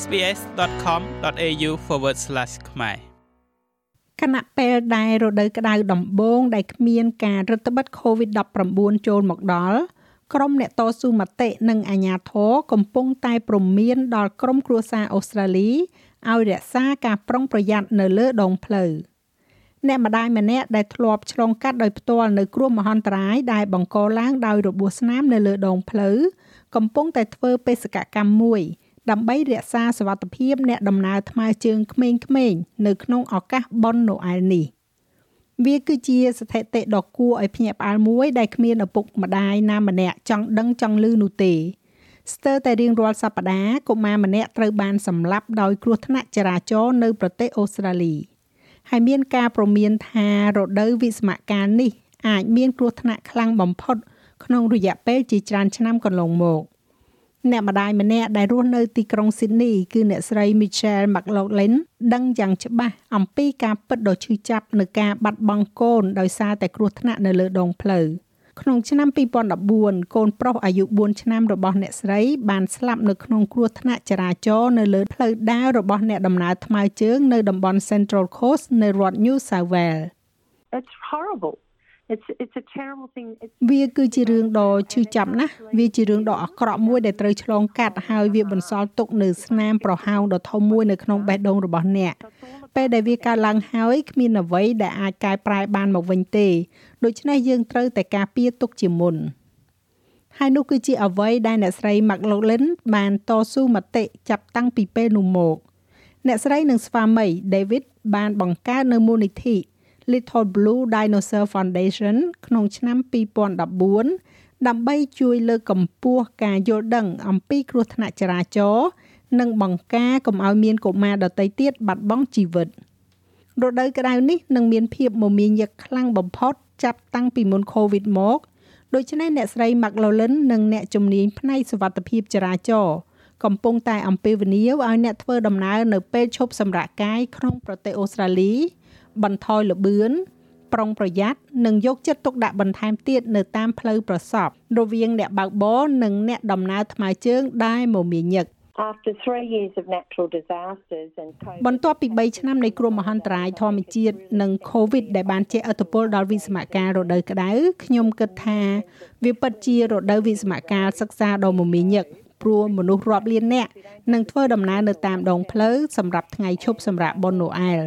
sbs.com.au/ ខ្មែរខណៈពេលដែលរដូវក្តៅដំបូងដែលគ្មានការរឹតបន្តឹង COVID-19 ចូលមកដល់ក្រុមអ្នកតស៊ូមតិនិងអាជ្ញាធរកំពុងតែព្រមានដល់ក្រុមគ្រួសារអូស្ត្រាលីឲ្យរក្សាការប្រុងប្រយ័ត្ននៅលើដងផ្លូវអ្នកម្ដាយម្នាក់ដែលធ្លាប់ឆ្លងកាត់ដោយផ្ទាល់នៅគ្រោះមហន្តរាយដែលបង្កឡើងដោយរបួសស្នាមនៅលើដងផ្លូវកំពុងតែធ្វើបេសកកម្មមួយ ដើម្បីរក្សាសវត្ថភាពអ្នកដំណើរថ្មើរជើងក្មេងៗនៅក្នុងឱកាសបុណ្យណូអែលនេះវាគឺជាស្ថិតិដ៏គួរឲ្យភ្ញាក់ផ្អើលមួយដែលគ្មានឪពុកម្ដាយណាម្នាក់ចង់ដឹងចង់ឮនោះទេស្ទើរតែរៀងរាល់សប្តាហ៍កុមារម្នាក់ត្រូវបានសម្លាប់ដោយគ្រោះថ្នាក់ចរាចរណ៍នៅប្រទេសអូស្ត្រាលីហើយមានការព្រមានថារដូវវិស្មកាលនេះអាចមានគ្រោះថ្នាក់ខ្លាំងបំផុតក្នុងរយៈពេលជាច្រើនឆ្នាំកន្លងមក អ្នកម្ដាយម្នាក់ដែលរស់នៅទីក្រុងស៊ីដនី គឺអ្នកស្រី Michelle McLaughlin ដឹងយ៉ាងច្បាស់អំពីការពិតដ៏ឈឺចាប់នៃការបាត់បង់កូនដោយសារតែគ្រោះថ្នាក់នៅលើដងផ្លូវក្នុងឆ្នាំ2014កូនប្រុសអាយុ4ឆ្នាំរបស់អ្នកស្រីបានស្លាប់នៅក្នុងគ្រោះថ្នាក់ចរាចរណ៍នៅលើផ្លូវដើររបស់អ្នកដំណើរថ្មើរជើងនៅតំបន់ Central Coast នៃរដ្ឋ New South Wales It's horrible it's it's a terrible thing វាគឺជារឿងដ៏ឈឺចាប់ណាស់វាជារឿងដ៏អាក្រក់មួយដែលត្រូវឆ្លងកាត់ហើយវាបន្សល់ទុកនៅស្នាមប្រហោងដ៏ធំមួយនៅក្នុងបេះដូងរបស់អ្នកពេលដែលវាកើតឡើងហើយគ្មានអ្វីដែលអាចកែប្រែបានមកវិញទេដូច្នេះយើងត្រូវតែការពារទុកជាមុនហើយនោះគឺជាអ្វីដែលអ្នកស្រី McLaughlin បានតស៊ូមតិចាប់តាំងពីពេលនោះមកអ្នកស្រីនិងស្វាមី David បានបង្កើតនៅមូលនិធិ Little Blue Dinosaur Foundation ក្នុងឆ្នាំ2014ដើម្បីជួយលើកកម្ពស់ការយល់ដឹងអំពីគ្រោះថ្នាក់ចរាចរណ៍និងបង្ការកុំឲ្យមានកុមារដទៃទៀតបាត់បង់ជីវិតរដូវក្តៅនេះនឹងមានភាពមមាញឹកខ្លាំងបំផុតចាប់តាំងពីមុន COVID មកដូច្នេះអ្នកស្រី McLaughlin និងអ្នកជំនាញផ្នែកសុវត្ថិភាពចរាចរណ៍កំពុងតែអំពាវនាវឲ្យអ្នកធ្វើដំណើរនៅពេលឈប់សម្រាកកាយក្នុងប្រទេសអូស្ត្រាលី បន្ថយល្បឿនប្រុងប្រយ័ត្ននិងយកចិត្តទុកដាក់បន្ថែមទៀតនៅតាមផ្លូវប្រសពរវាងអ្នកបើកបរនិងអ្នកដំណើរថ្មើរជើងដែលមមាញឹក After 3 years of natural disasters and COVID បន្ទាប់ពី3ឆ្នាំនៃគ្រោះមហន្តរាយធម្មជាតិនិង COVID ដែលបានជះឥទ្ធិពលដល់វិស្មកាលរដូវក្តៅខ្ញុំគិតថាវាពិតជារដូវវិស្មកាលសិក្សាដ៏មមាញឹកព្រោះមនុស្សរាប់លាននាក់នឹងធ្វើដំណើរនៅតាមដងផ្លូវសម្រាប់ថ្ងៃឈប់សម្រាកបុណ្យណូអែល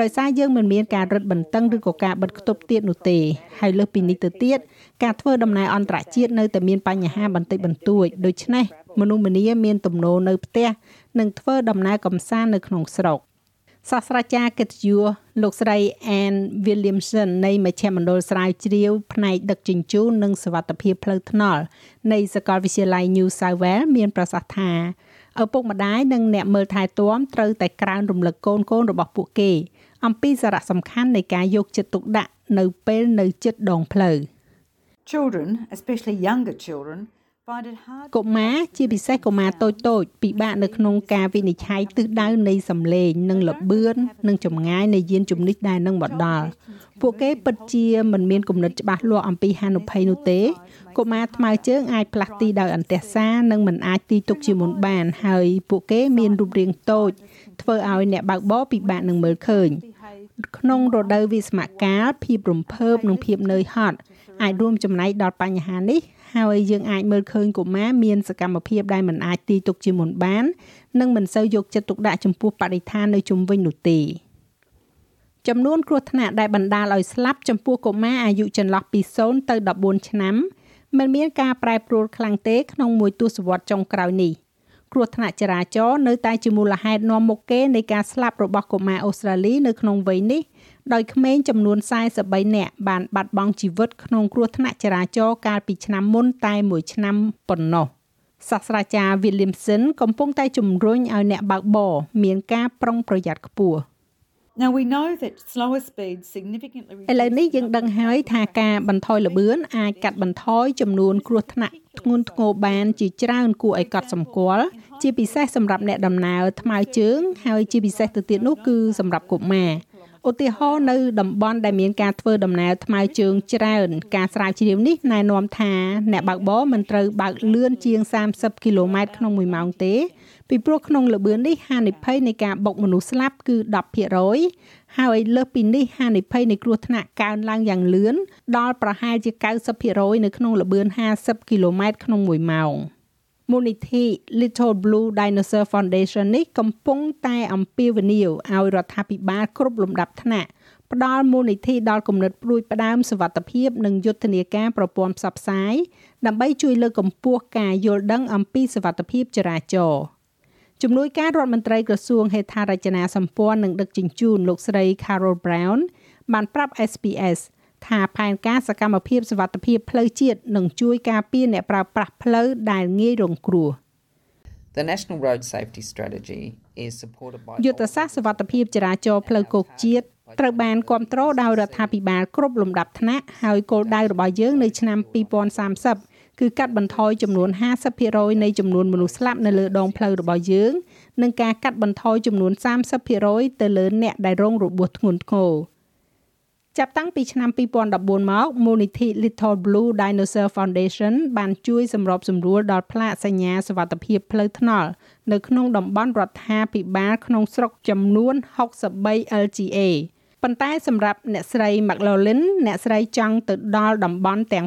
ដោយសារយើងមិនមានការរឹតបន្តឹងឬក៏ការបិទគប់ទៀតនោះទេហើយលើសពីនេះទៅទៀតការធ្វើដំណើរអន្តរជាតិនៅតែមានបញ្ហាបន្តិចបន្តួចដូច្នេះមនុស្សម្នាមានទំនោរនៅផ្ទះនិងធ្វើដំណើរកម្សាន្តនៅក្នុងស្រុកសាស្ត្រាចារ្យកិត្តិយសលោកស្រី Anne Williamson នៃមជ្ឈមណ្ឌលស្រាវជ្រាវផ្នែកដឹកជញ្ជូននិងសវត្ថិភាពផ្លូវថ្នល់នៃសាកលវិទ្យាល័យ New South Wales មានប្រសាសន៍ថាឪពុកម្ដាយនិងអ្នកមើលថែទាំត្រូវតែក្រើនរំលឹកកូនកូនរបស់ពួកគេ អំពីសារៈសំខាន់នៃការយកចិត្តទុកដាក់នៅពេលនៅជិតដងផ្លូវ Children, especially younger children, find it hard កុមារជាពិសេសកុមារតូចតូចពិបាកនៅក្នុងការវិនិច្ឆ័យទិសដៅនៃសម្លេងនិងល្បឿននិងចម្ងាយនៃយានជំនិះដែលនឹងមកដល់ពួកគេពិតជាមិនមានគំនិតច្បាស់លាស់អំពីហានិភ័យនោះទេកុមារថ្មើរជើងអាចផ្លាស់ទីដោយអន្ទះសារនិងមិនអាចទីទុកជាមុនបាន ហើយពួកគេមានរូបរាងតូច ធ្វើឲ្យអ្នកបើកបរពិបាកនឹងមើលឃើញក្នុងរដូវវិស្មកាលភាពរំភើបនិងភាពនឿយហត់អាចរួមចំណែកដល់បញ្ហានេះ ហើយយើងអាចមើលឃើញកុមារមានសកម្មភាពដែលមិនអាចទីទុកជាមុនបាន និងមិនសូវយកចិត្តទុកដាក់ចំពោះបរិស្ថាននៅជុំវិញនោះទេចំនួនគ្រោះថ្នាក់ដែលបណ្ដាលឲ្យស្លាប់ចំពោះកុមារអាយុចន្លោះពី0ទៅ14ឆ្នាំមិនមានការប្រែប្រួលខ្លាំងទេក្នុងមួយទសវត្សរ៍ចុងក្រោយនេះ គ្រោះថ្នាក់ចរាចរណ៍នៅតែជាមូលហេតុនាំមុខគេនៃការស្លាប់របស់កុមារអូស្ត្រាលីនៅក្នុងវ័យនេះដោយក្មេងចំនួន43នាក់បានបាត់បង់ជីវិតក្នុងគ្រោះថ្នាក់ចរាចរណ៍កាលពីឆ្នាំមុនតែមួយឆ្នាំប៉ុណ្ណោះសាស្ត្រាចារ្យ Williamson កំពុងតែជំរុញឲ្យអ្នកបើកបរមានការប្រុងប្រយ័ត្នខ្ពស់ Now we know that slower speeds significantly ឥឡូវនេះយើងដឹងហើយថាការបន្ថយល្បឿនអាចកាត់បន្ថយចំនួនគ្រោះថ្នាក់ធ្ងន់ធ្ងរបានជាច្រើនគួរឲ្យកត់សម្គាល់ជាពិសេសសម្រាប់អ្នកដំណើរថ្មើរជើងហើយជាពិសេសទៅទៀតនោះគឺសម្រាប់កុមារ ឧទាហរណ៍នៅតំបន់ដែលមានការធ្វើដំណើរថ្មើរជើងច្រើន ការស្រាវជ្រាវនេះណែនាំថាអ្នកបើកបរមិនត្រូវបើកលឿនជាង30គីឡូម៉ែត្រក្នុង1ម៉ោងទេ ពីព្រោះក្នុងល្បឿននេះហានិភ័យនៃការបុកមនុស្សស្លាប់គឺ10%ហើយលើសពីនេះហានិភ័យនៃគ្រោះថ្នាក់កើនឡើងយ៉ាងលឿនដល់ប្រហែលជា90%នៅក្នុងល្បឿន50គីឡូម៉ែត្រក្នុង1ម៉ោង មូលនិធិ Little Blue Dinosaur Foundation នេះកំពុងតែអំពាវនាវឲ្យរដ្ឋាភិបាលគ្រប់លំដាប់ថ្នាក់ផ្ដល់មូលនិធិដល់គំនិតព្រួយផ្ដើមសវត្ថភាព និងយុទ្ធនាការប្រព័ន្ធផ្សព្វផ្សាយដើម្បីជួយលើកកម្ពស់ការយល់ដឹងអំពីសវត្ថភាពចរាចរណ៍ជំនួយការរដ្ឋមន្ត្រីក្រសួងហេដ្ឋារចនាសម្ព័ន្ធនិងដឹកជញ្ជូនលោកស្រី Carol Brown បានប្រាប់ SPS ថាផែនការសកម្មភាពសវត្ថភាពផ្លូវជាតិនឹងជួយការពារអ្នកប្រើប្រាស់ផ្លូវដែលងាយរងគ្រោះ The National Road Safety Strategy is supported by យុទ្ធសាស្ត្រសវត្ថភាពចរាចរណ៍ផ្លូវគោកជាតិត្រូវបានគ្រប់គ្រងដោយរដ្ឋាភិបាលគ្រប់លំដាប់ថ្នាក់ហើយគោលដៅរបស់យើងនៅឆ្នាំ2030គឺកាត់បន្ថយចំនួន50%នៃចំនួនមនុស្សស្លាប់នៅលើដងផ្លូវរបស់យើងនិងការកាត់បន្ថយចំនួន30%ទៅលើអ្នកដែលរងរបួសធ្ងន់ធ្ងរ ចាប់តាំងពីឆ្នាំ2014មកមូលនិធិ Little Blue Dinosaur Foundation បានជួយសម្របសម្រួលដល់ផ្លាកសញ្ញាសវត្ថភាពផ្លូវថ្នល់នៅក្នុងតំបន់រដ្ឋាភិបាលក្នុងស្រុកចំនួន63 LGA ប៉ុន្តែសម្រាប់អ្នកស្រី McLaughlin អ្នកស្រីចង់ទៅដល់តំបន់ទាំង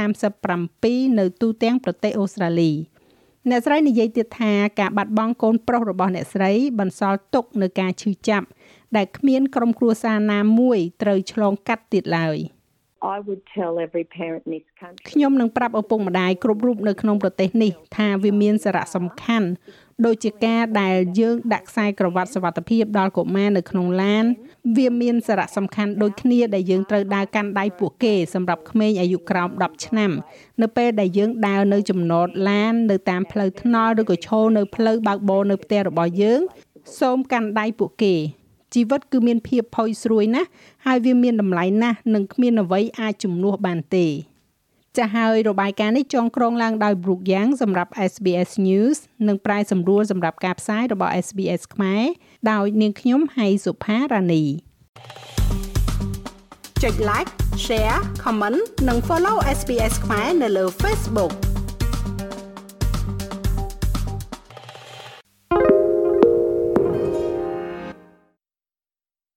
537នៅទូទាំងប្រទេសអូស្ត្រាលីអ្នកស្រីនិយាយទៀតថាការបាត់បង់កូនប្រុសរបស់អ្នកស្រីបន្សល់ទុកនៅការឈឺចាប់ ដែលគ្មានក្រុមគ្រួសារណាមួយត្រូវឆ្លងកាត់ទៀតឡើយ I would tell every parent in this country ខ្ញុំនឹងប្រាប់ឪពុកម្ដាយគ្រប់រូបនៅក្នុងប្រទេសនេះ ថាវាមានសារៈសំខាន់ដូចជាការដែលយើងដាក់ខ្សែក្រវ៉ាត់សុវត្ថិភាពដល់កុមារនៅក្នុងឡាន វាមានសារៈសំខាន់ដូចគ្នាដែលយើងត្រូវដើរកាន់ដៃពួកគេសម្រាប់ក្មេងអាយុក្រោម10ឆ្នាំ នៅពេលដែលយើងដើរនៅចំណតឡាននៅតាមផ្លូវថ្នល់ឬក៏ឈរនៅផ្លូវបើកបរនៅផ្ទះរបស់យើង សូមកាន់ដៃពួកគេ ជីវិតគឺមានភាពផុយស្រួយណាស់ហើយវាមានតម្លៃណាស់និងគ្មានអ្វីអាចជំនួសបានទេចាស់ហើយរបាយការណ៍នេះចងក្រងឡើងដោយ Brook Yang សម្រាប់ SBS News និងប្រាយសម្រួលសម្រាប់ការផ្សាយរបស់ SBS ខ្មែរដោយនាងខ្ញុំហៃសុផារ៉ានីចុច like share comment និង follow SBS ខ្មែរនៅលើ Facebook